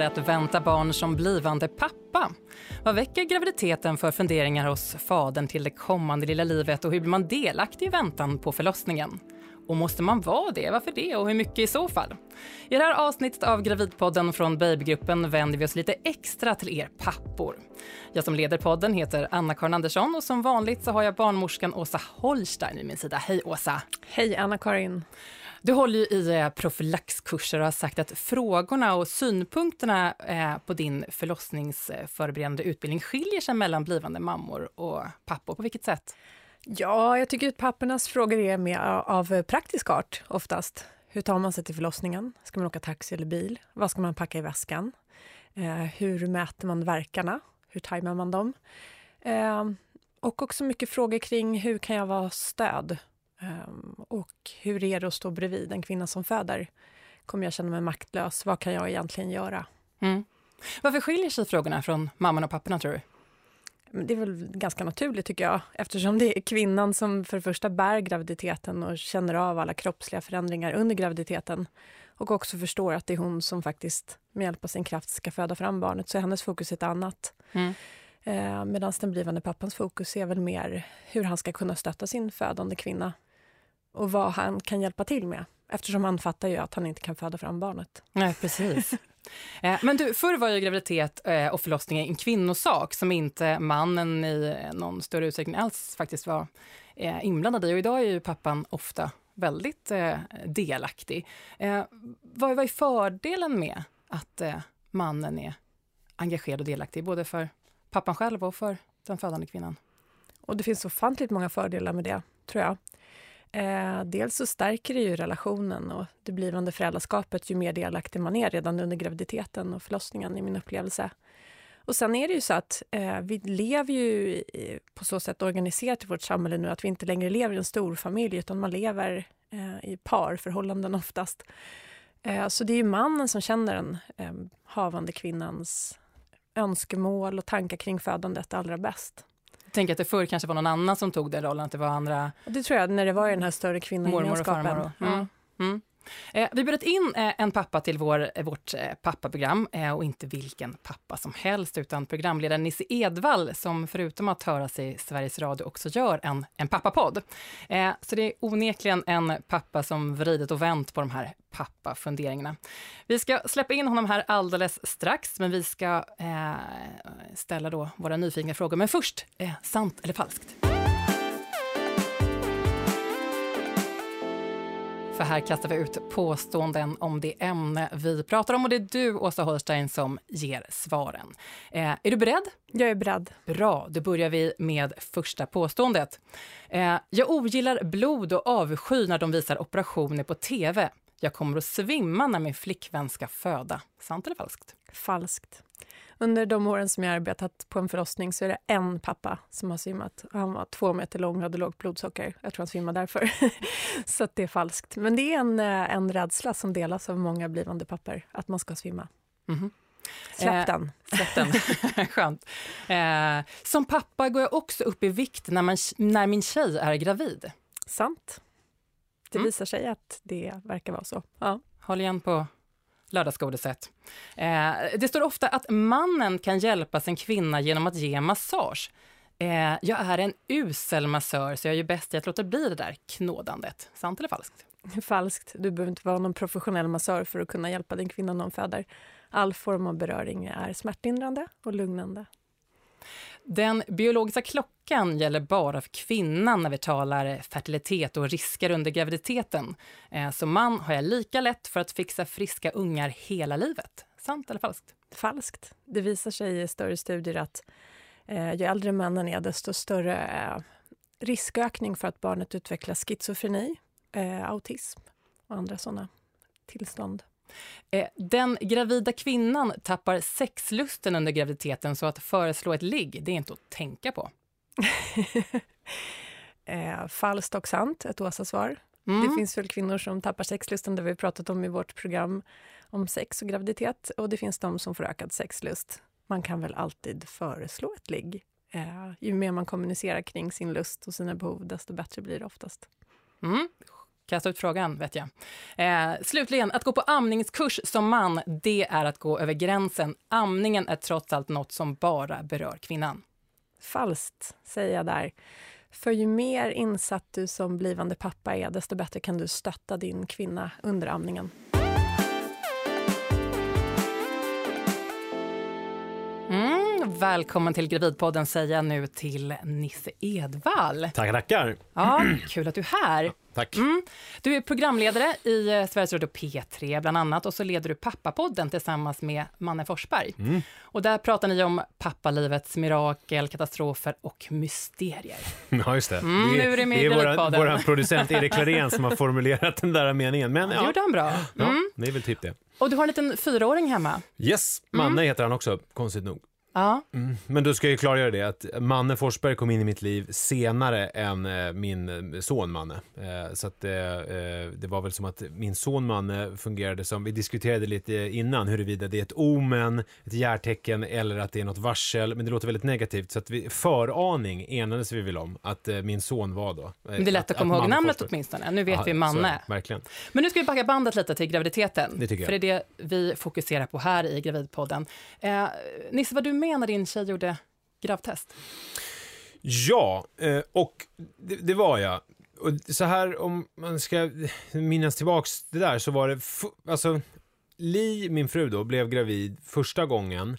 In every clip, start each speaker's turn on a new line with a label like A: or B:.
A: Är det att vänta barn som blivande pappa? Vad väcker graviditeten för funderingar hos fadern till det kommande lilla livet och hur blir man delaktig i väntan på förlossningen? Och måste man vara det? Varför det och hur mycket i så fall? I det här avsnittet av Gravidpodden från Babygruppen vänder vi oss lite extra till er pappor. Jag som leder podden heter Anna-Karin Andersson och som vanligt så har jag barnmorskan Åsa Holstein vid min sida. Hej Åsa!
B: Hej Anna-Karin!
A: Du håller ju i eh, profylaxkurser och har sagt att frågorna och synpunkterna eh, på din förlossningsförberedande utbildning skiljer sig mellan blivande mammor och pappor. På vilket sätt?
B: Ja, jag tycker att pappornas frågor är mer av eh, praktisk art oftast. Hur tar man sig till förlossningen? Ska man åka taxi eller bil? Vad ska man packa i väskan? Hur mäter man verkarna? Hur tajmar man dem? och också mycket frågor kring hur kan jag vara stöd? Um, och hur är det att stå bredvid en kvinna som föder? Kommer jag känna mig maktlös? Vad kan jag egentligen göra? Mm.
A: Varför skiljer sig frågorna från mamman och papporna tror du?
B: Det är väl ganska naturligt tycker jag, eftersom det är kvinnan som för det första bär graviditeten och känner av alla kroppsliga förändringar under graviditeten och också förstår att det är hon som faktiskt med hjälp av sin kraft ska föda fram barnet, så är hennes fokus ett annat. Mm. Eh, Medan den blivande pappans fokus är väl mer hur han ska kunna stötta sin födande kvinna och vad han kan hjälpa till med. Eftersom han fattar ju att han inte kan föda fram barnet.
A: Nej, precis. Eh, men du, förr var ju graviditet eh, och förlossning en kvinnosak som inte mannen i någon större utsträckning alls faktiskt var eh, inblandad i. Och idag är ju pappan ofta väldigt delaktig. Vad är fördelen med att mannen är engagerad och delaktig, både för pappan själv och för den födande kvinnan?
B: Och det finns ofantligt många fördelar med det, tror jag. Eh, dels så stärker det ju relationen och det blivande föräldraskapet ju mer delaktig man är redan under graviditeten och förlossningen i min upplevelse. Och sen är det ju så att eh, vi lever ju i, på så sätt organiserat i vårt samhälle nu att vi inte längre lever i en stor familj utan man lever eh, i parförhållanden oftast. Eh, så det är ju mannen som känner den eh, havande kvinnans önskemål och tankar kring födandet allra bäst
A: tänker att det förr kanske var någon annan som tog den rollen, att det var andra...
B: Det tror jag, när det var den här större kvinnogemenskapen. Mormor och farmor.
A: Och, mm. Mm. Eh, vi bjöd in eh, en pappa till vår, eh, vårt eh, pappaprogram eh, och inte vilken pappa som helst utan programledaren Nisse Edvall som förutom att höra sig i Sveriges Radio också gör en, en pappapodd. Eh, så det är onekligen en pappa som vridit och vänt på de här pappafunderingarna. Vi ska släppa in honom här alldeles strax men vi ska eh, ställa då våra nyfikna frågor. Men först, eh, sant eller falskt? För här kastar vi ut påståenden om det ämne vi pratar om och det är du, Åsa Holstein, som ger svaren. Eh, är du beredd?
B: Jag är beredd.
A: Bra, då börjar vi med första påståendet. Eh, jag ogillar blod och avsky när de visar operationer på TV. Jag kommer att svimma när min flickvän ska föda. Sant eller falskt?
B: Falskt. Under de åren som jag arbetat på en förlossning så är det en pappa som har svimmat. Han var två meter lång och hade lågt blodsocker. Jag tror han svimmade därför. så det är falskt. Men det är en, eh, en rädsla som delas av många blivande papper, att man ska svimma. Mm -hmm. Släpp den.
A: Eh, släpp den. Skönt. Eh, som pappa går jag också upp i vikt när, man, när min tjej är gravid.
B: Sant. Det mm. visar sig att det verkar vara så. Ja.
A: Håll igen på lördagsgodiset. Eh, det står ofta att mannen kan hjälpa sin kvinna genom att ge massage. Eh, jag är en usel massör så jag är bäst i att låta bli det där knådandet. Sant eller falskt?
B: Falskt. Du behöver inte vara någon professionell massör för att kunna hjälpa din kvinna när hon föder. All form av beröring är smärtlindrande och lugnande.
A: Den biologiska klockan gäller bara för kvinnan när vi talar fertilitet och risker under graviditeten. Eh, Som man har jag lika lätt för att fixa friska ungar hela livet. Sant eller falskt?
B: Falskt. Det visar sig i större studier att eh, ju äldre männen är, desto större eh, riskökning för att barnet utvecklar schizofreni, eh, autism och andra sådana tillstånd.
A: Eh, den gravida kvinnan tappar sexlusten under graviditeten så att föreslå ett ligg, det är inte att tänka på.
B: eh, falskt och sant, ett Åsa-svar. Mm. Det finns väl kvinnor som tappar sexlusten, det vi pratat om i vårt program om sex och graviditet. Och det finns de som får ökad sexlust. Man kan väl alltid föreslå ett ligg. Eh, ju mer man kommunicerar kring sin lust och sina behov, desto bättre blir det oftast.
A: Mm Kasta ut frågan, vet jag. Eh, slutligen, att gå på amningskurs som man, det är att gå över gränsen. Amningen är trots allt något som bara berör kvinnan.
B: Falskt, säger jag där. För ju mer insatt du som blivande pappa är, desto bättre kan du stötta din kvinna under amningen.
A: Mm, välkommen till Gravidpodden säger jag nu till Nisse Edvall.
C: Tackar, tackar.
A: Ja, kul att du är här.
C: Tack.
A: Mm. Du är programledare i eh, Sveriges Radio P3 bland annat och så leder du Pappapodden tillsammans med Manne Forsberg.
C: Mm.
A: Och där pratar ni om pappalivets mirakel, katastrofer och mysterier.
C: Ja, just det.
A: Mm,
C: det,
A: nu är det med
C: det är våran producent Erik Klarén som har formulerat den där meningen. Men
A: Det
C: ja,
A: gjorde han bra.
C: ja
A: Mm.
C: det är väl typ det.
A: Och du har en liten fyraåring hemma.
C: Yes,
A: Mm.
C: Manne heter han också, konstigt nog.
A: Ja,
C: Mm. Men då ska ju klargöra det att Manne Forsberg kom in i mitt liv senare än eh, min eh, son Manne. Eh, så att eh, eh, det var väl som att min son Manne fungerade som, vi diskuterade lite innan huruvida det är ett omen, ett hjärtecken eller att det är något varsel, men det låter väldigt negativt. Så att vi, föraning enades vi väl om att eh, min son var då.
A: Men det är lätt att komma ihåg
C: Manne
A: namnet
C: Forsberg-
A: åtminstone. Nu vet
C: Ja,
A: vi
C: så
A: Manne.
C: det, Verkligen.
A: Men nu ska vi backa bandet lite till graviditeten.
C: Det tycker jag.
A: För det är det vi fokuserar på här i Gravidpodden. Nisse, var du med när din tjej gjorde gravtest?
C: Ja, eh, och det, det var jag. Och så här, om man ska minnas tillbaks det där, så var det... Alltså, Li, min fru då, blev gravid första gången eh,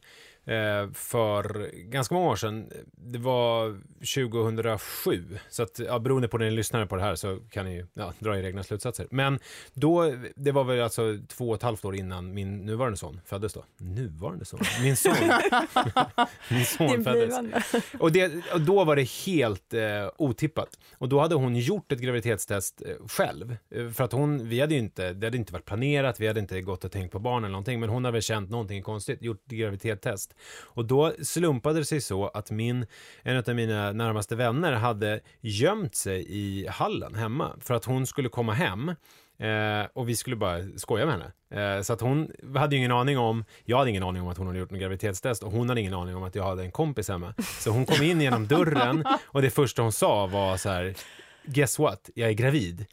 C: för ganska många år sedan. Det var 2007. Så att, ja, beroende på när ni lyssnar på det här så kan ni ja, dra era egna slutsatser. Men då, det var väl alltså två och ett halvt år innan min nuvarande son föddes då. Nuvarande son? Min son. min son föddes. Och, det, och då var det helt eh, otippat. Och då hade hon gjort ett graviditetstest eh, själv. Eh, för att hon, vi hade ju inte, det hade inte varit planerat, vi hade inte gått och tänkt på barn eller någonting, men hon hade väl känt någonting konstigt, gjort graviditetstest. Och då slumpade det sig så att min, en av mina närmaste vänner hade gömt sig i hallen hemma för att hon skulle komma hem Eh, och vi skulle bara skoja med henne. Eh, så att hon hade ju ingen aning om, jag hade ingen aning om att hon hade gjort en graviditetstest och hon hade ingen aning om att jag hade en kompis hemma. Så hon kom in genom dörren och det första hon sa var så här, guess what, jag är gravid.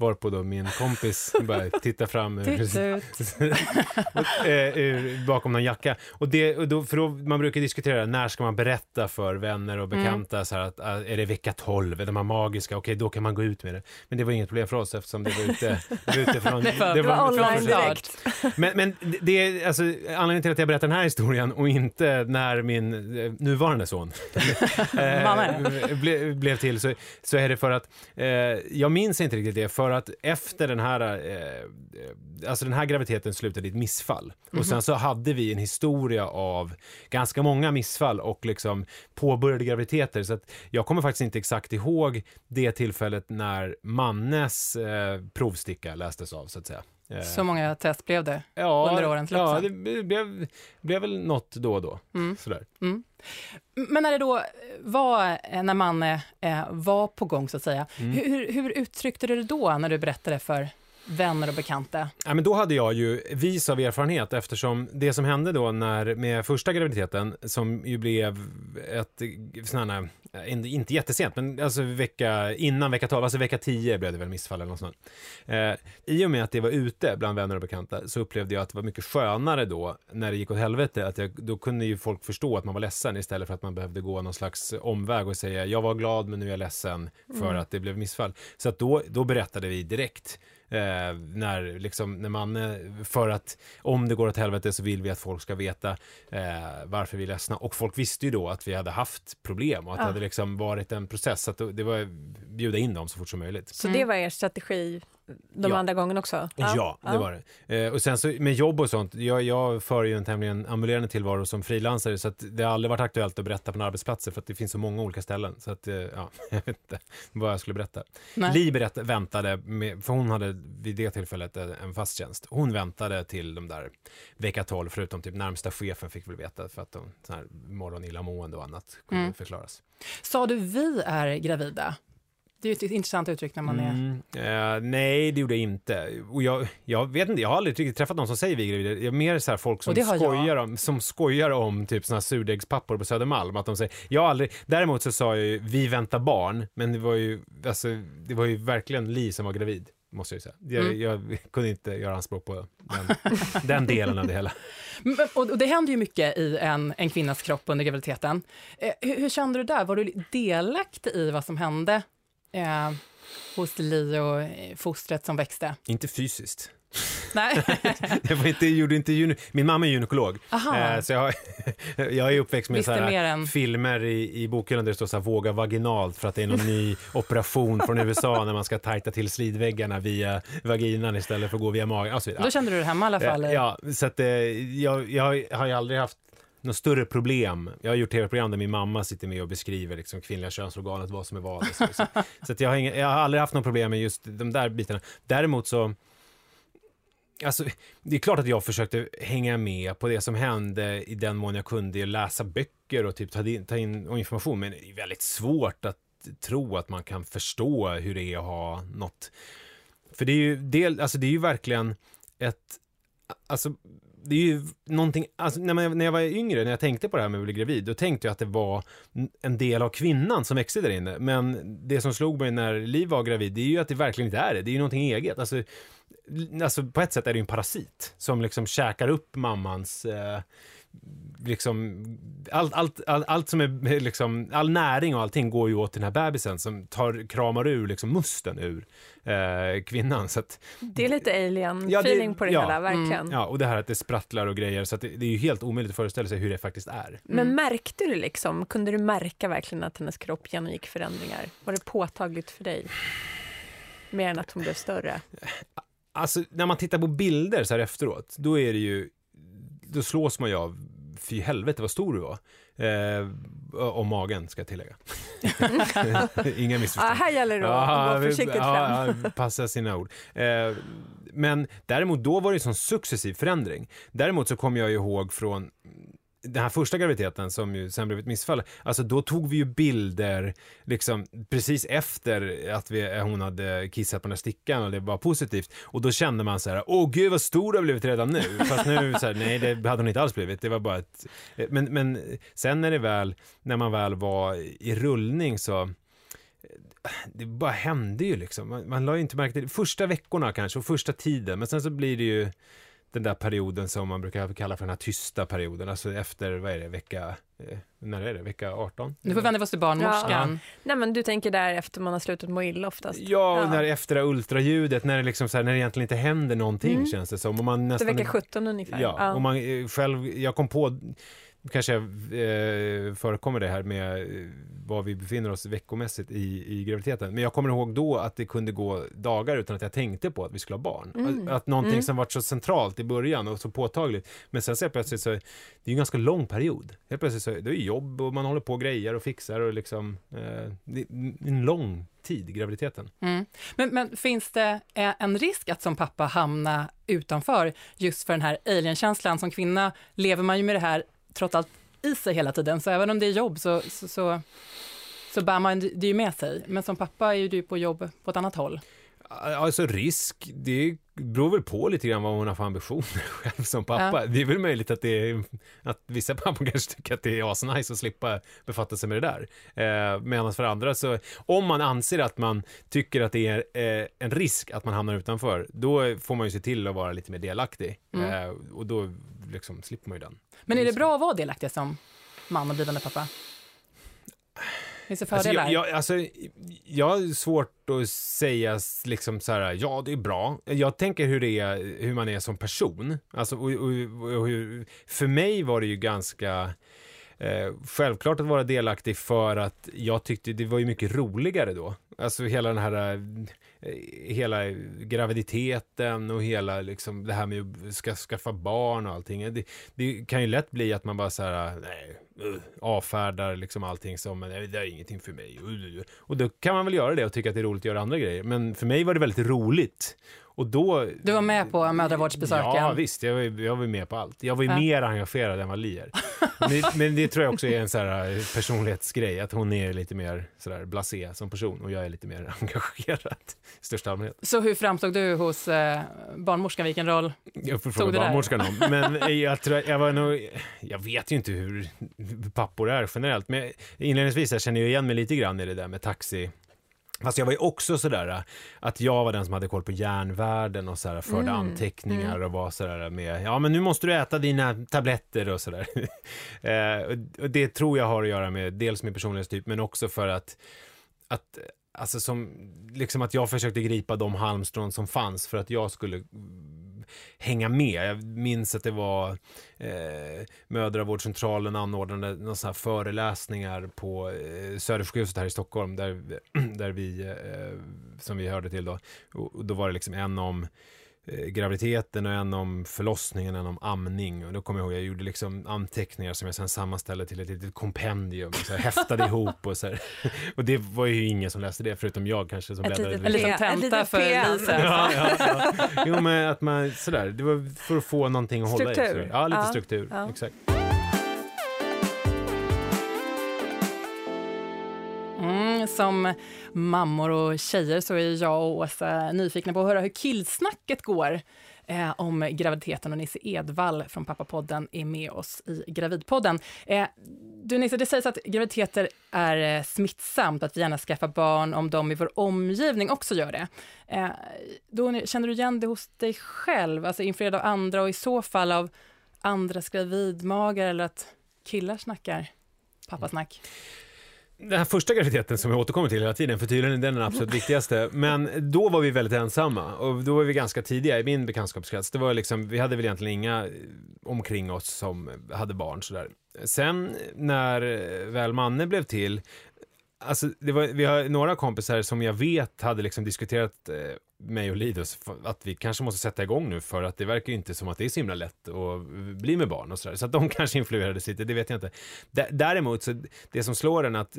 C: Varpå då min kompis bara tittar fram ur, eh, ur, bakom någon jacka. Och det, och då, för då, man brukar diskutera när ska man berätta för vänner och bekanta så här att ah, är det vecka 12, är de här magiska, okej då kan man gå ut med det. Men det var inget problem för oss eftersom det var ute, det var ute från...
A: Det var-
B: Det var online direkt.
C: men, men det- alltså anledningen till att jag berättar den här historien och inte när min eh, nuvarande son eh, ble, blev till så, så är det för att eh, jag minns inte riktigt det för att efter den här eh, alltså den här graviditeten slutade i ett missfall. Och sen så hade vi en historia av ganska många missfall och liksom påbörjade graviditeter. Så att jag kommer faktiskt inte exakt ihåg det tillfället när Mannes eh, provsticka lästes av så att säga. Eh,
A: Så många test blev det.
C: Ja,
A: under årens lopp
C: Ja,
A: sen.
C: det blev, blev väl något då och då.
A: Mm.
C: Sådär.
A: Mm. Men när det då var, eh, när man eh, var på gång så att säga,
C: Mm.
A: hur, hur uttryckte du det då när du berättade för vänner och bekanta?
C: Ja, men då hade jag ju vis av erfarenhet eftersom det som hände då när, med första graviditeten som ju blev ett eh, inte- jättesent, men alltså vecka, innan vecka 12, alltså vecka 10 blev det väl missfall eller något sånt. Eh, I och med att det var ute bland vänner och bekanta så upplevde jag att det var mycket skönare då när det gick åt helvete, att jag, då kunde ju folk förstå att man var ledsen istället för att man behövde gå någon slags omväg och säga jag var glad men nu är jag ledsen för att det blev missfall. Så att då, då berättade vi direkt Eh, när, liksom, när man, eh, för att om det går åt helvete så vill vi att folk ska veta eh, varför vi är ledsna. Och folk visste ju då att vi hade haft problem och att det
B: Ja.
C: hade liksom varit en process. Så att det var bjuda in dem så fort som möjligt.
B: Så
A: Mm.
B: det var er strategi de
C: Ja.
B: andra gångerna också?
C: Ja, det var det. Eh, och sen så med jobb och sånt, jag, jag för ju en tämligen ambulerande tillvaro som frilansare så att det har aldrig varit aktuellt att berätta på en arbetsplatser för att det finns så många olika ställen. Så att, eh, ja, jag vet inte vad jag skulle berätta.
A: Nej.
C: Li berätt, väntade, med, för hon hade vid det tillfället eh, en fast tjänst. Hon väntade till de där vecka 12, förutom typ närmsta chefen fick väl veta för att de sån här morgon illamående och annat kunde
A: Mm.
C: förklaras.
A: Sa du vi är gravida? Det är ett intressant uttryck när man är...
C: Mm, eh, nej, det gjorde jag inte. Och jag, jag vet inte, jag har aldrig riktigt träffat någon som säger vi är gravida. Jag är mer så här folk som
A: jag.
C: skojar, om, som skojar om typ såna här surdegspappor på Södermalm. Att de säger, jag aldrig, däremot så sa jag ju vi väntar barn, men det var ju, alltså, det var ju verkligen Li som var gravid. måste jag säga. Jag,
A: Mm.
C: jag kunde inte göra anspråk på den, den delen av det hela.
A: Men- Och och det händer ju mycket i en, en kvinnas kropp under graviditeten. Eh, hur, hur kände du där? Var du delaktig i vad som hände eh, hos Li och eh, fostret som växte?
C: Inte fysiskt.
A: Nej.
C: Jag var inte, gjorde inte gyne- Min mamma är gynekolog, eh, så jag, jag är uppväxt med så
A: än-
C: filmer i, i bokhyllan där det står så här, våga vaginalt för att det är någon ny operation från USA när man ska tajta till slidväggarna via vaginan istället för att gå via magen. och så vidare.
A: Då kände du det hemma i alla fall?
C: Eh, Ja, så att, eh, jag, jag har ju aldrig haft något större problem. Jag har gjort tv-program där min mamma sitter med och beskriver liksom kvinnliga könsorganet, vad som är vad. Så, så, så att jag, har inga, jag har aldrig haft något problem med just de där bitarna. Däremot så Alltså, det är klart att jag försökte hänga med på det som hände i den mån jag kunde läsa böcker och typ ta in, ta in information, men det är väldigt svårt att tro att man kan förstå hur det är att ha något. För det är ju, del, alltså det är ju verkligen ett, alltså det är ju någonting, alltså när, man, när jag var yngre, när jag tänkte på det här med att bli gravid, då tänkte jag att det var en del av kvinnan som växte där inne. Men det som slog mig när Liv var gravid, det är ju att det verkligen inte är det. Det är ju någonting eget. Alltså, alltså på ett sätt är det ju en parasit som liksom käkar upp mammans eh, liksom allt, allt, allt, allt som är liksom all näring och allting går ju åt den här bebisen som tar, kramar ur liksom musten ur eh, kvinnan. Så att,
B: Det är lite alien-feeling
C: Ja,
B: på det
C: ja.
B: hela, verkligen.
C: ja, och det här att det sprattlar och grejer så att det, det är ju helt omöjligt att föreställa sig hur det faktiskt är.
B: Men märkte du liksom, kunde du märka verkligen att hennes kropp genomgick förändringar? Var det påtagligt för dig? Mer än att hon blev större?
C: Alltså när man tittar på bilder så här efteråt, då är det ju, då slås man ju av, fy helvete vad stor du var. Eh, om magen ska jag tillägga. Inga
B: Ja,
C: missförstånd.
B: här gäller det att gå
C: vi-
B: försiktigt fram.
C: ja, ja, passa sina ord. Eh, men däremot, då var det en sån successiv förändring. Däremot så kommer jag ihåg från den här första graviditeten som ju sen blev ett missfall, alltså då tog vi ju bilder liksom precis efter att vi, hon hade kissat på den här stickan och det var positivt och då kände man så här, åh gud vad stor du har blivit redan nu, fast nu så här, nej det hade hon inte alls blivit, det var bara ett, men, men sen när det väl, när man väl var i rullning så det bara hände ju liksom. Man, man la ju inte märke till det. Första veckorna kanske och första tiden, men sen så blir det ju den där perioden som man brukar kalla för den här tysta perioden, alltså efter, vad är det, vecka, eh, när är det, vecka 18?
A: Nu får vi vända oss till barnmorskan.
B: Nej, men du tänker där efter man har slutat må illa oftast?
C: Ja, och
B: Ja.
C: när efter ultraljudet, när det liksom så här, när det egentligen inte händer någonting
B: Mm.
C: känns det som. Och man nästan,
B: vecka 17 ungefär?
C: Ja, och man eh, själv, jag kom på, kanske eh, förekommer det här med eh, var vi befinner oss veckomässigt i, i graviditeten. Men jag kommer ihåg då att det kunde gå dagar utan att jag tänkte på att vi skulle ha barn.
B: Mm.
C: Att, att någonting
B: Mm.
C: som var så centralt i början och så påtagligt. Men sen så helt plötsligt så, det är ju en ganska lång period. Helt plötsligt så, det är jobb och man håller på och grejer och fixar och liksom, eh, det är en lång tid, graviditeten.
A: Mm. Men, men finns det eh, en risk att som pappa hamna utanför just för den här alien-känslan? Som kvinna lever man ju med det här trots allt i sig hela tiden, så även om det är jobb så, så, så, så bär man det ju med sig. Men som pappa är ju du på jobb på ett annat håll.
C: Alltså risk, det beror väl på lite grann vad hon har för ambitioner själv som pappa. Det är väl möjligt att, det är, att vissa pappor kanske tycker att det är asnice att slippa befatta sig med det där. Eh, Medan för andra så, om man anser att man tycker att det är eh, en risk att man hamnar utanför, då får man ju se till att vara lite mer delaktig.
A: Mm.
C: Eh, och då liksom slipper man ju den.
A: Men är det bra att vara delaktig som man och blivande pappa? Finns det
C: Alltså,
A: fördelar?
C: jag, jag, alltså, jag har svårt att säga liksom så här, ja det är bra. Jag tänker hur det är, hur man är som person. Alltså, och, och, och hur, för mig var det ju ganska eh, självklart att vara delaktig för att jag tyckte det var ju mycket roligare då. Alltså hela den här eh, Eh, hela graviditeten och hela liksom det här med att ska skaffa barn och allting. Det, det kan ju lätt bli att man bara så här, ah, nej, uh, avfärdar liksom allting som, nej, det är ingenting för mig. Och då kan man väl göra det och tycka att det är roligt att göra andra grejer. Men för mig var det väldigt roligt. Och då...
A: Du var med på mödravårdsbesöken?
C: Ja, visst. Jag var, jag var med på allt. Jag var ju
A: Ja.
C: mer engagerad än vad Li är. Men, det- men det tror jag också är en så här eh, personlighetsgrej, att hon är lite mer sådär blasé som person och jag är lite mer engagerad i största allmänhet.
A: Så hur framstod du hos eh, barnmorskan? Vilken roll?
C: Jag får fråga
A: där?
C: barnmorskan om. Men jag, tror, jag var nog, jag vet ju inte hur pappor är generellt, men inledningsvis jag känner jag igen mig lite grann i det där med taxi Fast jag var ju också sådär att jag var den som hade koll på järnvärden och sådär, förde
B: Mm,
C: anteckningar
B: mm.
C: och var sådär med, ja men nu måste du äta dina tabletter och sådär. eh, och- det tror jag har att göra med dels min personlighetstyp men också för att, att Alltså som, liksom att jag försökte gripa de halmstrån som fanns för att jag skulle hänga med. Jag minns att det var eh, mödravårdscentralen anordnade några sådana här föreläsningar på eh, Södersjukhuset här i Stockholm där, där vi, eh, som vi hörde till då, och, och då var det liksom en om eh, graviditeten och en om förlossningen, en om amning. Och då kommer jag ihåg, jag gjorde liksom anteckningar som jag sen sammanställde till ett litet kompendium, så här, häftade ihop och så här. Och det var ju ingen som läste det, förutom jag kanske som
B: Ett
C: bläddrade
B: litet
A: En liten
B: P- en
A: tenta
B: liten
A: för. Lisa.
C: Ja, ja, ja. Jo, men att man sådär, det var för att få någonting att hålla i.
B: Struktur.
C: sådär. Ja, lite
B: Ja,
C: struktur.
B: ja.
C: Exakt.
A: Som mammor och tjejer så är jag och Åsa nyfikna på att höra hur killsnacket går eh, om graviditeten och Nisse Edvall från Pappapodden är med oss i Gravidpodden. Eh, du Nisse, det sägs att graviditeter är eh, smittsamt, att vi gärna skaffar barn om de i vår omgivning också gör det. Eh, då, känner du igen det hos dig själv, alltså influerad av andra och i så fall av andras gravidmagar eller att killar snackar pappasnack?
C: Den här första graviditeten som jag återkommer till hela tiden, för tydligen är den den absolut viktigaste. Men då var vi väldigt ensamma och då var vi ganska tidiga i min bekantskapskrets. Det var liksom, vi hade väl egentligen inga eh, omkring oss som hade barn sådär. Sen när väl Manne blev till, alltså det var, vi har några kompisar som jag vet hade liksom diskuterat eh, mig och Lidos att vi kanske måste sätta igång nu för att det verkar ju inte som att det är så himla lätt att bli med barn och sådär. Så att de kanske influerades lite, det vet jag inte. D- däremot så det som slår en att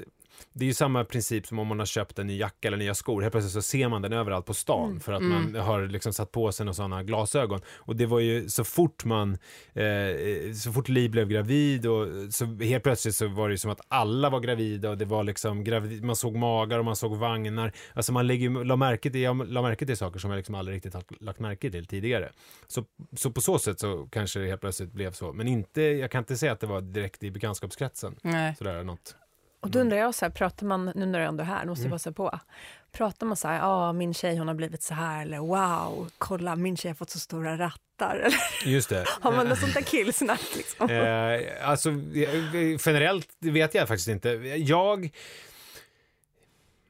C: det är ju samma princip som om man har köpt en ny jacka eller nya skor. Helt plötsligt så ser man den överallt på stan
B: Mm.
C: för att
A: Mm.
C: man har liksom satt på sig några sådana glasögon. Och det var ju så fort man, eh, så fort Li blev gravid och så helt plötsligt så var det ju som att alla var gravida och det var liksom gravid, man såg magar och man såg vagnar. Alltså man lägger, la märke till, jag la märke till saker som jag liksom aldrig riktigt har lagt märke till tidigare. Så, så på så sätt så kanske det helt plötsligt blev så. Men inte, jag kan inte säga att det var direkt i bekantskapskretsen.
A: Nej.
C: Sådär något.
B: Och då undrar jag, så här, pratar man, nu när du ändå är här, nu måste jag
C: Mm.
B: passa på. Pratar man så här, ja min tjej hon har blivit så här, eller wow, kolla min tjej har fått så stora rattar. Eller
C: Just det.
B: har man något sånt där killsnack liksom?
C: Eh, alltså eh, generellt vet jag faktiskt inte. Jag...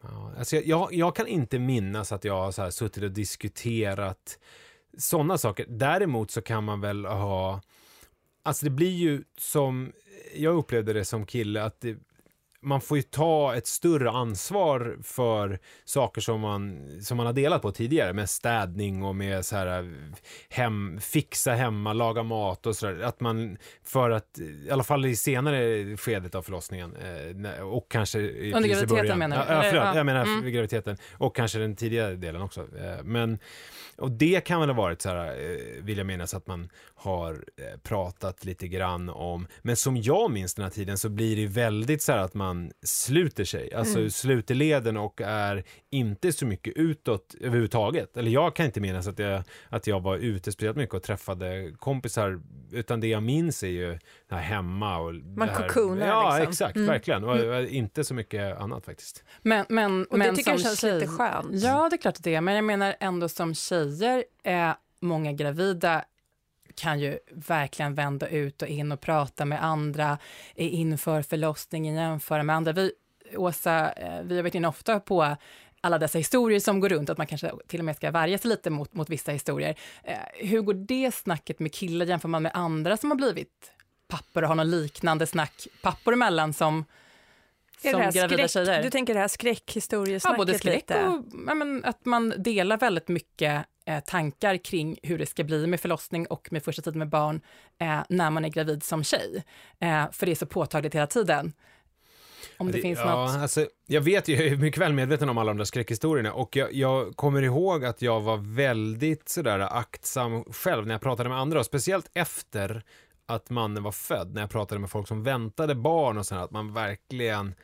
C: Ja, alltså jag, jag, jag kan inte minnas att jag har så här suttit och diskuterat sådana saker. Däremot så kan man väl ha... Alltså det blir ju som... Jag upplevde det som kille att det, man får ju ta ett större ansvar för saker som man, som man har delat på tidigare med städning och med så här hem, fixa hemma, laga mat och sådär. Att man för att, i alla fall i senare skedet av förlossningen eh, och kanske i,
A: Under graviditeten menar du?
C: Ja, förlåt, jag menar
A: Mm.
C: vid graviditeten och kanske den tidigare delen också. Eh, Men och det kan väl ha varit så här, eh, vill jag minnas, att man har pratat lite grann om. Men som jag minns den här tiden så blir det väldigt så här att man sluter sig, alltså
B: Mm.
C: sluter leden och är inte så mycket utåt överhuvudtaget. Eller jag kan inte minnas att jag, att jag var ute speciellt mycket och träffade kompisar, utan det jag minns är ju här hemma. Och
B: Man
C: det här,
B: cocoonar
C: Ja,
B: liksom.
C: exakt,
B: Mm.
C: verkligen. Och, och inte så mycket annat faktiskt.
A: Men, men,
B: Och
A: men
B: det tycker jag känns
A: tjej,
B: lite skönt.
A: Ja, det är klart att det är. Men jag menar ändå som tjejer, är många gravida kan ju verkligen vända ut och in och prata med andra inför förlossningen, jämföra med andra. Vi, Åsa, eh, vi har varit inne ofta på alla dessa historier som går runt, att man kanske till och med ska värja sig lite mot, mot vissa historier. Eh, hur går det snacket med killar? Jämför man med andra som har blivit pappor och har något liknande snack pappor emellan som, som gravida
B: skräck,
A: tjejer?
B: du tänker det här
A: Ja,
B: skräckhistoriesnacket
A: både skräck
B: lite?
A: och ja, men, att man delar väldigt mycket tankar kring hur det ska bli med förlossning och med första tiden med barn eh, när man är gravid som tjej. Eh, för det är så påtagligt hela tiden. Om det, finns
C: ja,
A: något...
C: Alltså, jag vet ju, jag är mycket väl medveten om alla de där skräckhistorierna och jag, jag kommer ihåg att jag var väldigt sådär aktsam själv när jag pratade med andra och speciellt efter att mannen var född, när jag pratade med folk som väntade barn och sådär, att man verkligen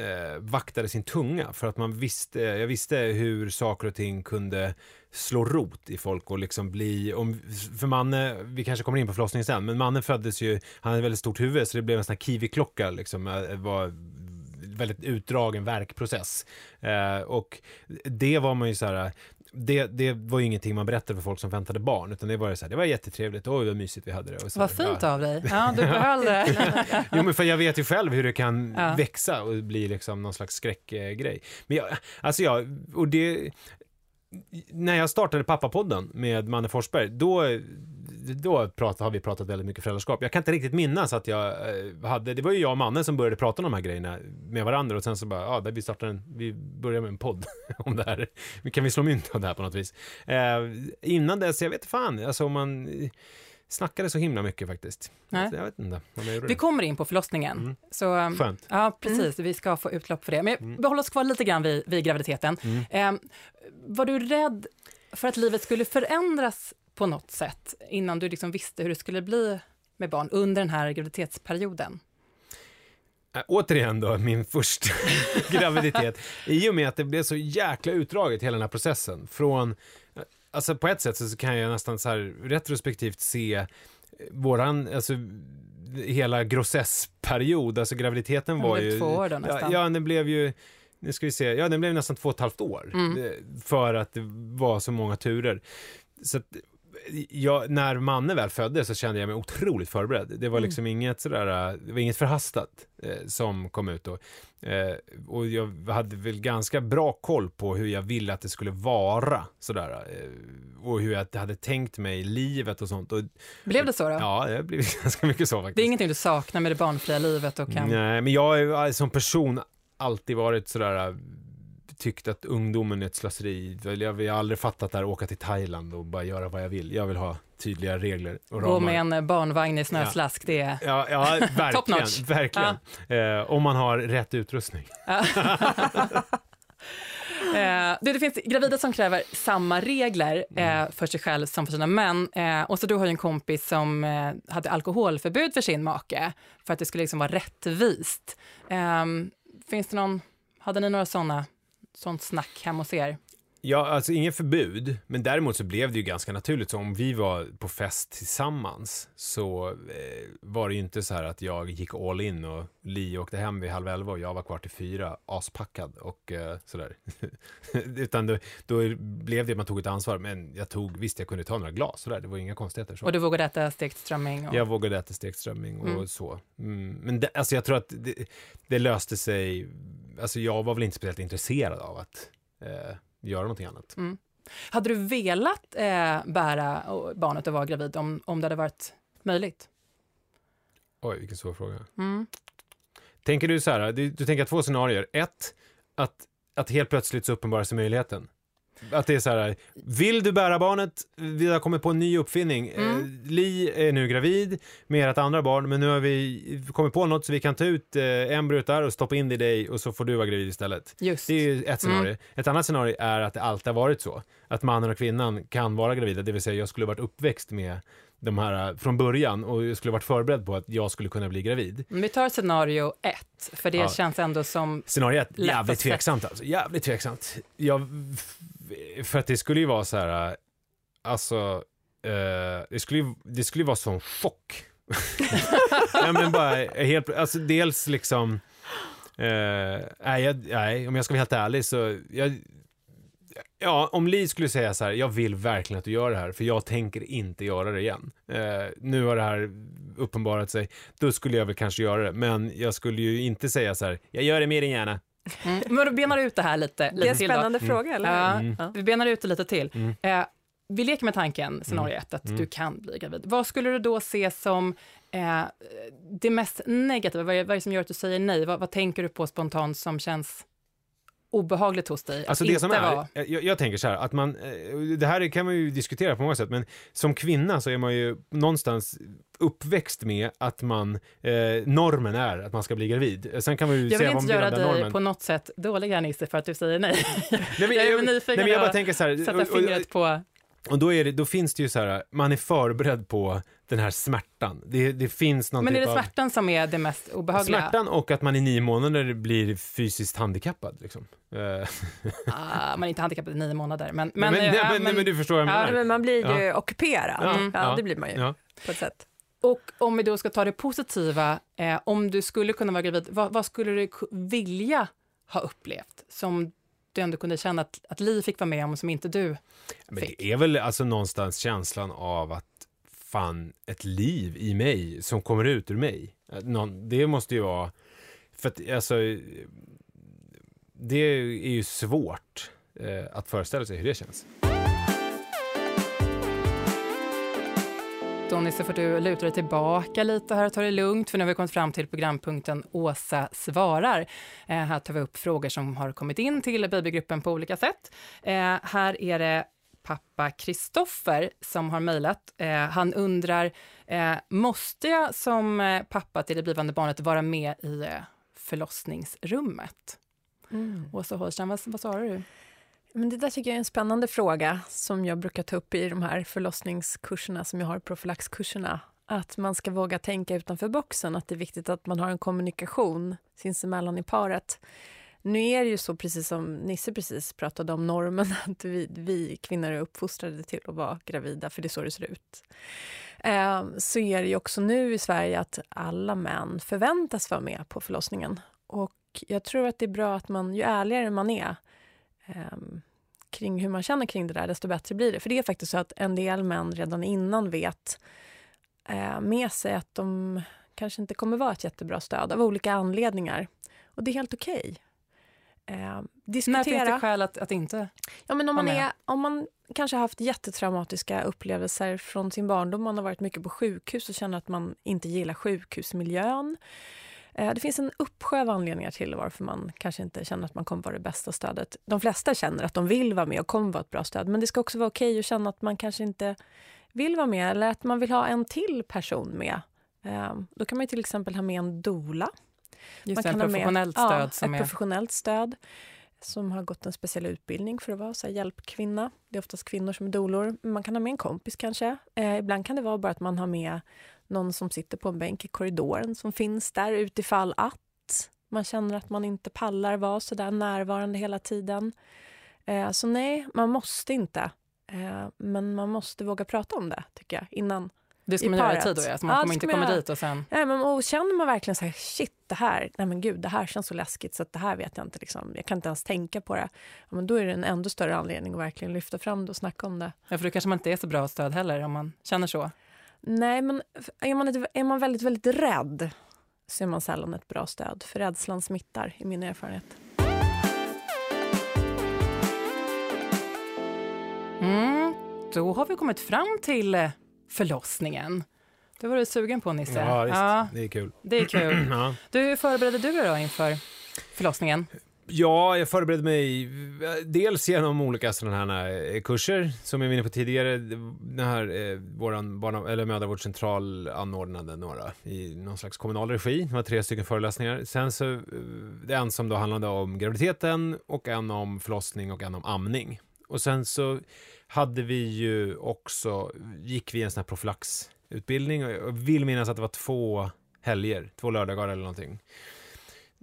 C: eh, vaktade sin tunga för att man visste, jag visste hur saker och ting kunde slå rot i folk och liksom bli, om, för Manne, vi kanske kommer in på förlossningen sen, men mannen föddes ju, han hade väldigt stort huvud så det blev en sån här kiwiklocka liksom, eh, var väldigt utdragen verkprocess. Eh, och det var man ju så här, det, det var ju ingenting man berättade för folk som väntade barn, utan det var så här, det var jättetrevligt, oj vad mysigt vi hade det. Och så,
A: Vad fint
C: ja.
A: av dig. Ja, du behöll det.
C: Jo, men för jag vet ju själv hur det kan
A: Ja.
C: växa och bli liksom någon slags skräckgrej. Men jag, alltså jag, och det, när jag startade Pappapodden med Manne Forsberg, då, då prat, har vi pratat väldigt mycket föräldraskap. Jag kan inte riktigt minnas att jag eh, hade, det var ju jag och Manne som började prata om de här grejerna med varandra och sen så bara, ja, där vi startar en, vi börjar med en podd om det här. Kan vi slå mynt av det här på något vis? Eh, innan dess, jag vet fan, alltså om man eh, snackade så himla mycket faktiskt.
A: Nej.
C: Jag vet inte
A: Vi kommer in på förlossningen.
C: Mm.
A: Så, um,
C: Skönt.
A: Ja, precis. Vi ska få utlopp för det. Men
C: Mm.
A: behåll oss kvar lite grann vid, vid graviditeten. Eh, var du rädd för att livet skulle förändras på något sätt innan du liksom visste hur det skulle bli med barn under den här graviditetsperioden?
C: Äh, återigen då, min första graviditet. I och med att det blev så jäkla utdraget hela den här processen. Från, alltså på ett sätt så kan jag nästan så här retrospektivt se eh, våran, alltså hela grossessperiod, alltså graviditeten var ju...
A: två år då
C: ja,
A: nästan.
C: ja, den blev ju, nu ska vi se, ja den blev nästan två och ett halvt år.
A: Mm.
C: Eh, För att det var så många turer. Så att, jag, när Manne väl föddes så kände jag mig otroligt förberedd. Det var
A: Mm.
C: liksom inget sådär, det var inget förhastat eh, som kom ut då. Eh, och jag hade väl ganska bra koll på hur jag ville att det skulle vara sådär. Eh, och hur jag hade tänkt mig livet och sånt. Och,
A: Blev det så då?
C: ja, det blev ganska mycket så faktiskt.
A: Det är ingenting du saknar med det barnfria livet och kan...
C: Nej, men jag har ju som person alltid varit sådär tyckt att ungdomen är ett slöseri. Jag jag har aldrig fattat det här åka till Thailand och bara göra vad jag vill. Jag vill ha tydliga regler och
A: Gå
C: ramar.
A: med en eh, barnvagn i snöslask, det är...
C: Ja, ja
A: Top
C: verkligen.
A: notch.
C: verkligen. Eh, om man har rätt utrustning.
A: Eh, det, finns gravida som kräver samma regler
C: Mm.
A: eh, för sig själv som för sina män. Eh, och så du har ju en kompis som eh, hade alkoholförbud för sin make för att det skulle liksom vara rättvist. Eh, finns det någon, hade ni några sådana, sånt snack hemma hos er?
C: Ja, alltså ingen förbud, men däremot så blev det ju ganska naturligt. Så om vi var på fest tillsammans så eh, var det ju inte så här att jag gick all in och Li åkte hem vid halv elva och jag var kvar till fyra, aspackad och eh, sådär. Utan då, då blev det att man tog ett ansvar, men jag tog, visst jag kunde ta några glas sådär, det var inga konstigheter. Så.
A: Och du vågade äta stekt strömming? Och...
C: Jag vågade äta stekt strömming och
A: Mm.
C: så. Mm, men det, alltså jag tror att det, det löste sig, alltså jag var väl inte speciellt intresserad av att eh, göra någonting annat.
A: Hade du velat eh, bära och- barnet och vara gravid om, om det hade varit möjligt?
C: Oj, vilken svår fråga.
A: Mm.
C: Tänker du så här, du, du tänker två scenarier. Ett, att, att helt plötsligt så uppenbarar sig möjligheten. Att det är så här, vill du bära barnet? Vi har kommit på en ny uppfinning.
A: Mm.
C: Eh, Li är nu gravid med ert andra barn, men nu har vi kommit på något så vi kan ta ut eh, embryot där och stoppa in det i dig och så får du vara gravid istället.
A: Just.
C: Det är ett scenario. Ett annat scenario är att det alltid har varit så. Att mannen och kvinnan kan vara gravida, det vill säga jag skulle varit uppväxt med de här eh, från början och jag skulle varit förberedd på att jag skulle kunna bli gravid.
A: Vi tar scenario ett, för det
C: Ja.
A: känns ändå som...
C: Scenario ett, jävligt tveksamt alltså. Jävligt tveksamt. Jag, för att det skulle ju vara så här, alltså, eh, det skulle ju, det skulle ju vara sån chock. ja, men bara helt, alltså dels liksom, eh, nej, jag, nej, om jag ska vara helt ärlig så, jag, Ja, om Li skulle säga så här, jag vill verkligen att du gör det här, för jag tänker inte göra det igen. Eh, nu har det här uppenbarat sig, då skulle jag väl kanske göra det, men jag skulle ju inte säga så här, jag gör det mer än gärna.
A: Mm. Men då benar ut det här lite,
B: Det är
A: lite
B: en
A: till. Då.
B: spännande fråga, eller hur?
C: Mm.
B: Ja.
A: Vi benar ut det lite till.
C: Mm.
A: Eh, vi leker med tanken, scenario ett, att
C: Mm.
A: du kan bli gravid. Vad skulle du då se som eh, det mest negativa? Vad är, vad är det som gör att du säger nej? Vad, vad tänker du på spontant som känns obehagligt hos dig?
C: Alltså det som är,
A: vara-
C: jag, jag tänker så här, att man, eh, det här kan man ju diskutera på många sätt, men som kvinna så är man ju någonstans uppväxt med att man, eh, normen är att man ska bli gravid. Sen kan man ju
A: Jag vill inte göra dig
C: normen.
A: på något sätt dåligare, Nisse, för att du säger nej.
C: Nej, men,
A: jag
C: jag, nej, men jag bara tänker så här,
A: Sätta fingret på...
C: och då, är det, då finns det ju så här, man är förberedd på den här smärtan. Det, det finns någon
A: Men är
C: typ
A: det
C: av
A: smärtan som är det mest obehagliga?
C: smärtan och att man i nio månader blir fysiskt handikappad. Liksom. Eh,
A: Ah, man är inte handikappad i nio månader, men...
C: men,
A: men,
C: nej,
A: ja,
C: men, nej, men du förstår vad jag
B: Ja,
C: menar.
B: men man blir ju
C: Ja.
B: ockuperad.
C: Ja,
B: Ja,
C: ja,
B: det blir man ju
C: Ja.
B: på ett sätt.
A: Och om vi då ska ta det positiva, eh, om du skulle kunna vara gravid, vad, vad, skulle du vilja ha upplevt som du ändå kunde känna att, att Li fick vara med om som inte du
C: Men det är väl alltså någonstans känslan av att fan, ett liv i mig som kommer ut ur mig. Någon, det måste ju vara, för att alltså, det är ju svårt eh, att föreställa sig hur det känns.
A: Donny, så får du luta dig tillbaka lite här och ta det lugnt, för nu har vi kommit fram till programpunkten Åsa svarar. Eh, här tar vi upp frågor som har kommit in till babygruppen på olika sätt. Eh, här är det pappa Kristoffer som har mejlat. Eh, han undrar, eh, måste jag som eh, pappa till det blivande barnet vara med i eh, förlossningsrummet? Mm. Åsa Holstein, vad, vad svarar du?
B: Men det där tycker jag är en spännande fråga som jag brukar ta upp i de här förlossningskurserna som jag har, profylaxkurserna. Att man ska våga tänka utanför boxen, att det är viktigt att man har en kommunikation sinsemellan i paret. Nu är det ju så, precis som Nisse precis pratade om, normen att vi, vi kvinnor är uppfostrade till att vara gravida, för det är så det ser ut. Eh, så är det ju också nu i Sverige att alla män förväntas vara med på förlossningen. Och jag tror att det är bra att man, ju ärligare man är eh, kring hur man känner kring det där, desto bättre blir det. För det är faktiskt så att en del män redan innan vet eh, med sig att de kanske inte kommer vara ett jättebra stöd av olika anledningar. Och det är helt okej. Okay
A: eh, diskutera. När finns det skäl att, att inte
B: ja, men om man, är, om man kanske har haft jättetraumatiska upplevelser från sin barndom, man har varit mycket på sjukhus och känner att man inte gillar sjukhusmiljön. Eh, det finns en uppsjö av anledningar till varför man kanske inte känner att man kommer vara det bästa stödet. De flesta känner att de vill vara med och kommer vara ett bra stöd, men det ska också vara okej okay att känna att man kanske inte vill vara med eller att man vill ha en till person med. Eh, då kan man till exempel ha med en dola
A: Just man kan professionellt med, stöd. Ja,
B: som ett är... professionellt stöd som har gått en speciell utbildning för att vara så hjälpkvinna. Det är oftast kvinnor som är dolor. Man kan ha med en kompis kanske. Eh, ibland kan det vara bara att man har med någon som sitter på en bänk i korridoren som finns där utifall att man känner att man inte pallar vara så där närvarande hela tiden. Eh, så nej, man måste inte. Eh, men man måste våga prata om det, tycker jag, innan
A: det ska man göra i tid då, ja? Så man ja, kommer inte komma göra. dit och sen...
B: Nej, men, och känner man verkligen så här, shit, det här, nej men gud, det här känns så läskigt så det här vet jag inte, liksom, jag kan inte ens tänka på det. Ja, men då är det en ändå större anledning att verkligen lyfta fram det och snacka om det.
A: Ja, för då kanske man inte är så bra stöd heller om man känner så.
B: Nej, men är man, är man väldigt, väldigt rädd så är man sällan ett bra stöd, för rädslan smittar, i min erfarenhet.
A: Mm, då har vi kommit fram till förlossningen. Det var du sugen på, Nisse.
C: Ja, visst. Ja, det är kul.
A: Det är kul. Du, hur förberedde du dig då inför förlossningen?
C: Ja, jag förberedde mig dels genom olika sådana här eh, kurser som jag var inne på tidigare. Den här, eh, våran barna, eller mödravårdscentral anordnade några i någon slags kommunal regi. Det var tre stycken föreläsningar. Sen så, eh, en som då handlade om graviditeten och en om förlossning och en om amning. Och sen så hade vi ju också, gick vi en sån här profylaxutbildning och jag vill minnas att det var två helger, två lördagar eller någonting.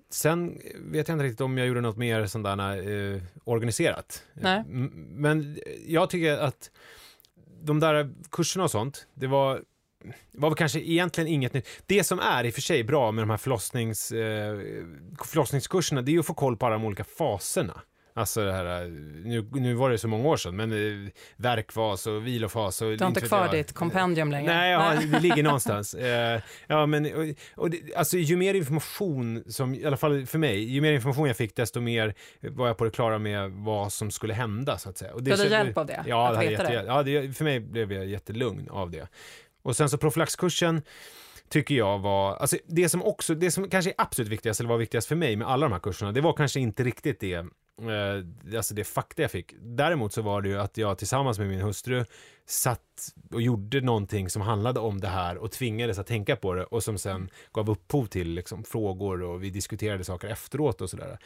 C: Sen vet jag inte riktigt om jag gjorde något mer där eh, organiserat.
A: Nej.
C: Men jag tycker att de där kurserna och sånt, det var var väl kanske egentligen inget nytt. Det som är i och för sig bra med de här förlossnings, eh, förlossningskurserna, det är ju att få koll på alla de olika faserna. Alltså det här, nu, nu var det så många år sedan, men eh, verkfas och vilofas. Och,
A: du har inte kvar ditt kompendium längre?
C: Nej, ja, det ligger någonstans. Eh, ja, men, och, och alltså, ju mer information, som, i alla fall för mig, ju mer information jag fick, desto mer var jag på det klara med vad som skulle hända, så att säga. Och
A: det, du hade hjälp av det?
C: Ja, det jätte, det? ja det, för mig blev jag jättelugn av det. Och sen så profylaxkursen, tycker jag var, alltså det som också, det som kanske är absolut viktigast, eller var viktigast för mig med alla de här kurserna, det var kanske inte riktigt det eh, alltså det fakta jag fick. Däremot så var det ju att jag tillsammans med min hustru satt och gjorde någonting som handlade om det här och tvingades att tänka på det och som sen gav upphov till liksom, frågor och vi diskuterade saker efteråt och sådär.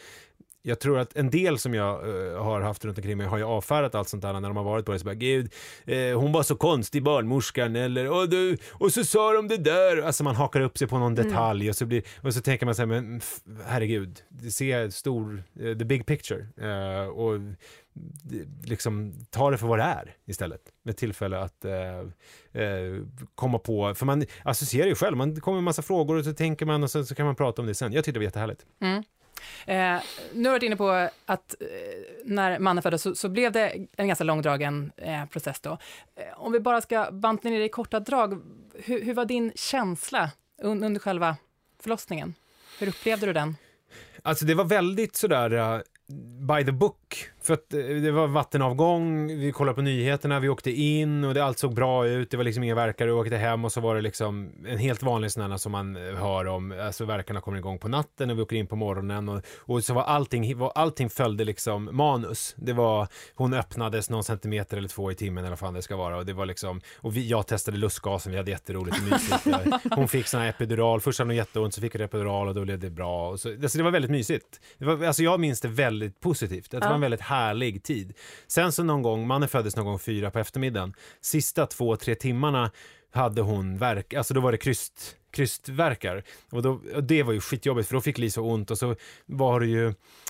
C: Jag tror att en del som jag uh, har haft runt omkring mig har ju avfärdat allt sånt där när de har varit på det. Så bara, Gud, eh, hon var så konstig barnmorskan eller och, du, och så sa de det där. Alltså man hakar upp sig på någon mm. detalj mm. och, så blir, och så tänker man så här, men herregud, se stor, uh, the big picture. Uh, och liksom ta det för vad det är istället. Med tillfälle att eh, eh, komma på, för man associerar ju själv, man kommer med massa frågor och så tänker man och så, så kan man prata om det sen. Jag tyckte det var jättehärligt.
A: Mm. Eh, nu har du varit inne på att eh, när mannen föddes så, så, blev det en ganska långdragen eh, process då. Eh, om vi bara ska banta ner det i korta drag, hur, hur var din känsla un, under själva förlossningen? Hur upplevde du den?
C: Alltså det var väldigt sådär uh, by the book för att eh, det var vattenavgång, vi kollade på nyheterna, vi åkte in och det allt såg bra ut. Det var liksom inga verkare, vi åkte hem och så var det liksom en helt vanlig sån som man eh, hör om. Alltså verkarna kommer igång på natten och vi åker in på morgonen och, och så var allting, allting följde liksom manus. Det var, hon öppnades någon centimeter eller två i timmen eller vad fan det ska vara och det var liksom, och vi, jag testade lustgasen, vi hade jätteroligt och mysigt. Hon fick sån här epidural, först hade hon jätteont så fick hon epidural och då blev det bra. Och så, alltså det var väldigt mysigt. Det var, alltså jag minns det väldigt positivt. Det var en väldigt härlig tid. Sen så någon gång, mannen föddes någon gång fyra på eftermiddagen, sista två, tre timmarna hade hon verk, alltså då var det kryst, krystverkar. Och, då, och det var ju skitjobbigt för då fick Lisa ont och så var det ju,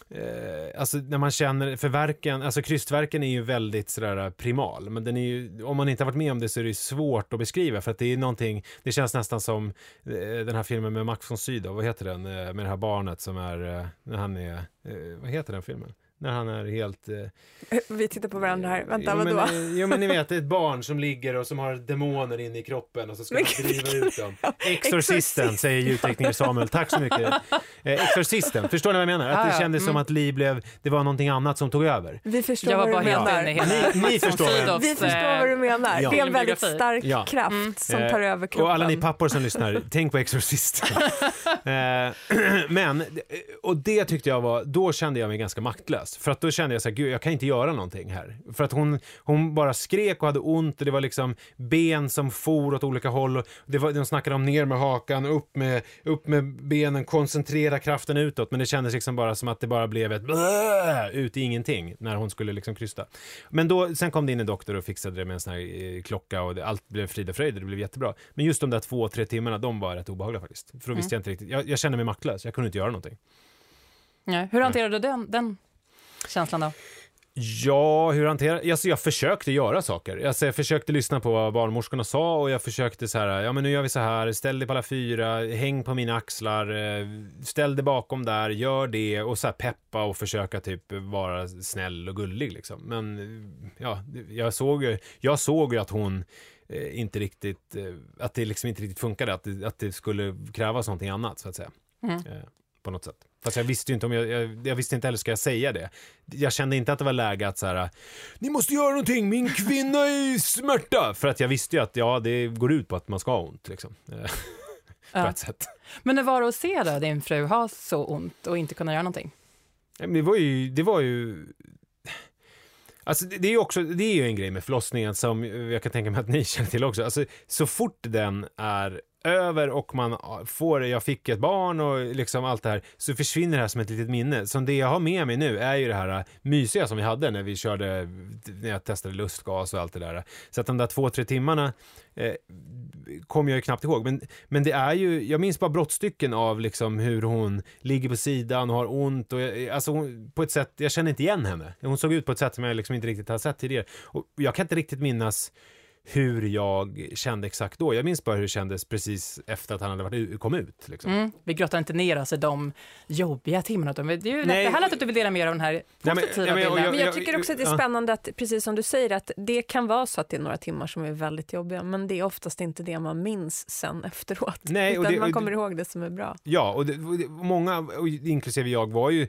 C: eh, alltså när man känner, för verken, alltså krystverken är ju väldigt sådär eh, primal, men den är ju, om man inte har varit med om det så är det svårt att beskriva för att det är någonting, det känns nästan som eh, den här filmen med Max von Sydow, vad heter den, eh, med det här barnet som är, eh, när han är, eh, vad heter den filmen? När han är helt... Eh,
B: Vi tittar på varandra här. Vänta, jo, vadå?
C: Men, jo, men ni vet, det är ett barn som ligger och som har demoner inne i kroppen och så ska man driva ut dem. Exorcisten, säger ljudtekniker Samuel. Tack så mycket. Eh, Exorcisten, förstår ni vad jag menar? Att det kändes mm. som att Li blev, det var någonting annat som tog över.
B: Vi förstår vad du menar.
C: Ni, ni förstår.
B: Vi förstår vad du menar. Ja. Det är en väldigt stark ja. kraft mm. som tar över kroppen.
C: Och alla ni pappor som lyssnar, tänk på Exorcisten. Eh, men, och det tyckte jag var, då kände jag mig ganska maktlös hopplös. För att då kände jag så här, gud jag kan inte göra någonting här. För att hon, hon bara skrek och hade ont och det var liksom ben som for åt olika håll. Och det var, de snackade om ner med hakan, upp med, upp med benen, koncentrera kraften utåt. Men det kändes liksom bara som att det bara blev ett blä, ut i ingenting när hon skulle liksom krysta. Men då, sen kom det in en doktor och fixade det med en sån här eh, klocka och det, allt blev frid och fröjd och det blev jättebra. Men just de där två, tre timmarna, de var rätt obehagliga faktiskt. För då visste mm. jag inte riktigt, jag, jag kände mig maktlös, jag kunde inte göra någonting.
A: Nej. Hur hanterade du den, den känslan då?
C: Ja, hur hanterar alltså jag försökte göra saker. Alltså jag försökte lyssna på vad barnmorskorna sa och jag försökte så här, ja men nu gör vi så här, ställ dig på alla fyra, häng på mina axlar, eh, ställ dig bakom där, gör det och så här peppa och försöka typ vara snäll och gullig liksom. Men ja, jag såg ju, jag såg ju att hon eh, inte riktigt, eh, att det liksom inte riktigt funkade, att det, att det skulle krävas någonting annat så att säga. Mm. På något sätt. Fast jag visste inte om jag, jag, jag, visste inte heller, ska jag säga det? Jag kände inte att det var läge att så här, ni måste göra någonting, min kvinna är i smärta! För att jag visste ju att ja, det går ut på att man ska ha ont liksom. på ja. ett sätt.
A: Men hur var det att se då, din fru ha så ont och inte kunna göra någonting?
C: Det var ju, det var ju Alltså det är ju också, det är ju en grej med förlossningen som jag kan tänka mig att ni känner till också. Alltså så fort den är över och man får, jag fick ett barn och liksom allt det här, så försvinner det här som ett litet minne. Så det jag har med mig nu är ju det här äh, mysiga som vi hade när vi körde, när jag testade lustgas och allt det där. Så att de där två, tre timmarna eh, kommer jag ju knappt ihåg. Men, men det är ju, jag minns bara brottstycken av liksom hur hon ligger på sidan och har ont och jag, eh, alltså hon, på ett sätt, jag känner inte igen henne. Hon såg ut på ett sätt som jag liksom inte riktigt har sett tidigare. Och jag kan inte riktigt minnas hur jag kände exakt då. Jag minns bara hur det kändes precis efter att han hade varit, kom ut. Liksom. Mm.
A: Vi grottar inte ner oss i de jobbiga timmarna. Det är ju nej, att du vill dela med dig av den här positiva nej, men, bilden.
B: Men jag tycker också att det är spännande att, precis som du säger, att det kan vara så att det är några timmar som är väldigt jobbiga, men det är oftast inte det man minns sen efteråt. Nej, utan det, man kommer ihåg det som är bra.
C: Ja, och det, många, inklusive jag, var ju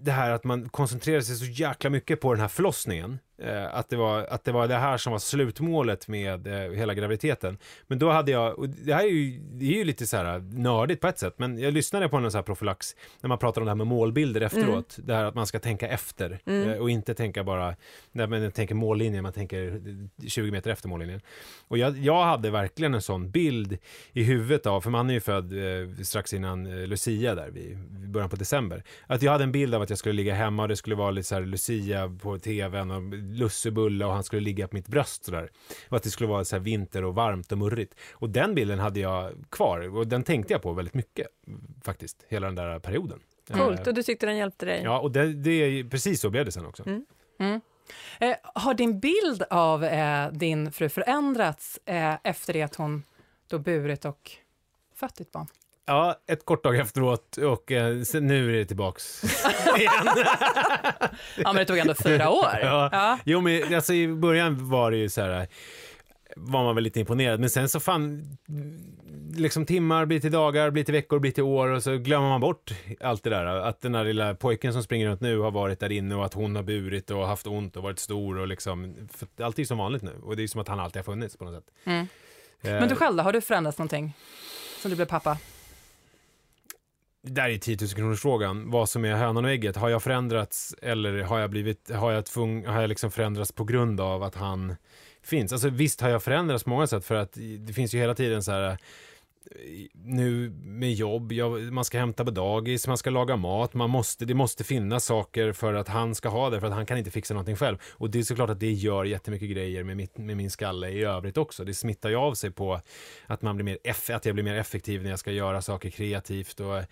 C: det här att man koncentrerar sig så jäkla mycket på den här förlossningen Eh, att, det var, att det var det här som var slutmålet med eh, hela graviditeten. Men då hade jag, och det här är ju, det är ju lite så här nördigt på ett sätt, men jag lyssnade på någon så här profylax när man pratar om det här med målbilder efteråt. Det här att man ska tänka efter eh, och inte tänka bara, när man tänker mållinjen, man tänker 20 meter efter mållinjen. Och jag, jag hade verkligen en sån bild i huvudet av, för man är ju född eh, strax innan eh, Lucia där, vid, vid början på december. Att jag hade en bild av att jag skulle ligga hemma och det skulle vara lite så här Lucia på tvn och lussebulle och han skulle ligga på mitt bröst sådär. Och att det skulle vara så här vinter och varmt och murrigt. Och den bilden hade jag kvar och den tänkte jag på väldigt mycket faktiskt, hela den där perioden.
B: Coolt,
C: Eh,
B: och du tyckte den hjälpte dig?
C: Ja, och det, det, precis så blev det sen också.
B: Mm.
A: Mm. Eh, har din bild av eh, din fru förändrats eh, efter det att hon då burit och fött ditt barn?
C: Ja, ett kort tag efteråt och eh, sen, nu är det tillbaks igen.
A: Ja, men det tog ändå fyra år.
C: Ja.
A: Ja.
C: Jo, men alltså, i början var det ju så här, var man väl lite imponerad, men sen så fan, liksom timmar blir till dagar, blir till veckor, blir till år och så glömmer man bort allt det där. Att den där lilla pojken som springer runt nu har varit där inne och att hon har burit och haft ont och varit stor och liksom, för allt är som vanligt nu och det är som att han alltid har funnits på något sätt.
A: Mm.
C: Eh,
A: Men du själv då, har du förändrats någonting? Sen du blev pappa?
C: Det där är 10 000 kronors frågan. Vad som är hönan och ägget. Har jag förändrats eller har jag blivit, har jag, tvung, har jag liksom förändrats på grund av att han finns? Alltså visst har jag förändrats på många sätt för att det finns ju hela tiden så här nu med jobb, jag, man ska hämta på dagis, man ska laga mat, man måste, det måste finnas saker för att han ska ha det, för att han kan inte fixa någonting själv. Och det är såklart att det gör jättemycket grejer med, mitt, med min skalle i övrigt också. Det smittar ju av sig på att, man blir mer eff, att jag blir mer effektiv när jag ska göra saker kreativt och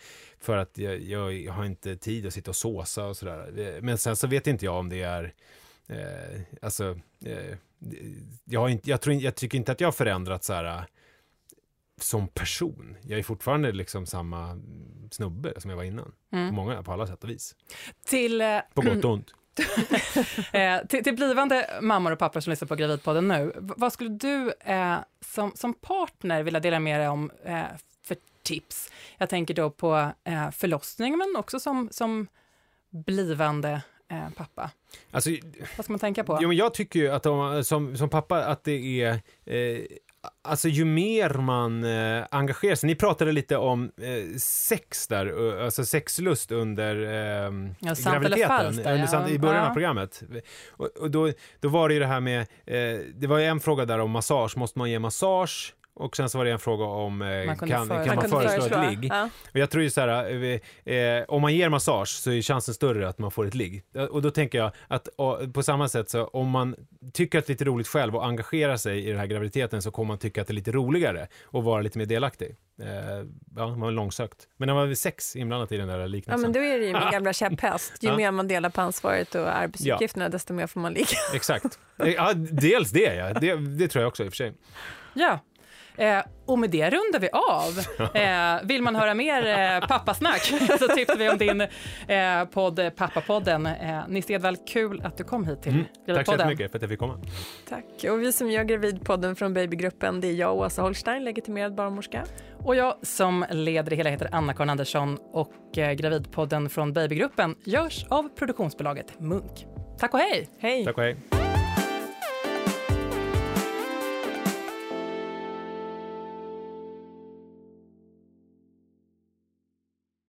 C: för att jag, jag har inte tid att sitta och såsa och sådär. Men sen så vet inte jag om det är eh, alltså, eh, jag, har inte, jag, tror, jag tycker inte att jag har förändrats så här som person. Jag är fortfarande liksom samma snubbe som jag var innan. På
A: Mm.
C: många, på alla sätt och vis.
A: Till, eh,
C: På gott och ont.
A: eh, till, till blivande mammor och pappor som lyssnar på Gravidpodden nu, vad skulle du eh, som, som partner vilja dela med dig om eh, för tips? Jag tänker då på eh, förlossning, men också som, som blivande eh, pappa.
C: Alltså,
A: Vad ska man tänka på?
C: jo, men jag tycker ju att om, som, som pappa att det är eh, Alltså ju mer man eh, engagerar sig, ni pratade lite om eh, sex där, alltså sexlust under eh,
A: Ja,
C: graviditeten,
A: där,
C: under,
A: ja.
C: i början
A: Ja.
C: av programmet. Och, och då, då var det ju det här med, eh, det var ju en fråga där om massage, måste man ge massage? Och sen så var det en fråga om, eh,
A: Man
C: kan,
A: föreslå-
C: kan man
B: kunde
C: föreslå ett ligg?
B: Ja.
C: Och jag tror ju så här, eh, eh, om man ger massage så är chansen större att man får ett ligg. Och då tänker jag att på samma sätt så om man tycker att det är lite roligt själv och engagerar sig i den här graviditeten så kommer man tycka att det är lite roligare och vara lite mer delaktig. Eh, ja, man var långsökt. Men det var väl sex inblandat i den där
B: ja,
C: liknelsen.
B: men då är det ju min gamla käpphäst. Ju
C: Ja.
B: mer man delar på ansvaret och arbetsuppgifterna, desto mer får man ligga.
C: Exakt. Ja, dels det ja. Det, det tror jag också i och för sig.
A: Ja. Eh, och med det rundar vi av. Eh, vill man höra mer eh, pappasnack så tipsar vi om din eh, podd Pappapodden. Eh, Nisse Edvall, kul att du kom hit till
C: Mm. Tack så jättemycket för att jag fick komma.
B: Tack. Och vi som gör Gravidpodden från Babygruppen, det är jag, Åsa Holstein, legitimerad barnmorska.
A: Och jag som leder det hela heter Anna-Karin Andersson och eh, Gravidpodden från Babygruppen görs av produktionsbolaget Munk. Tack och hej!
B: Hej!
C: Tack och hej.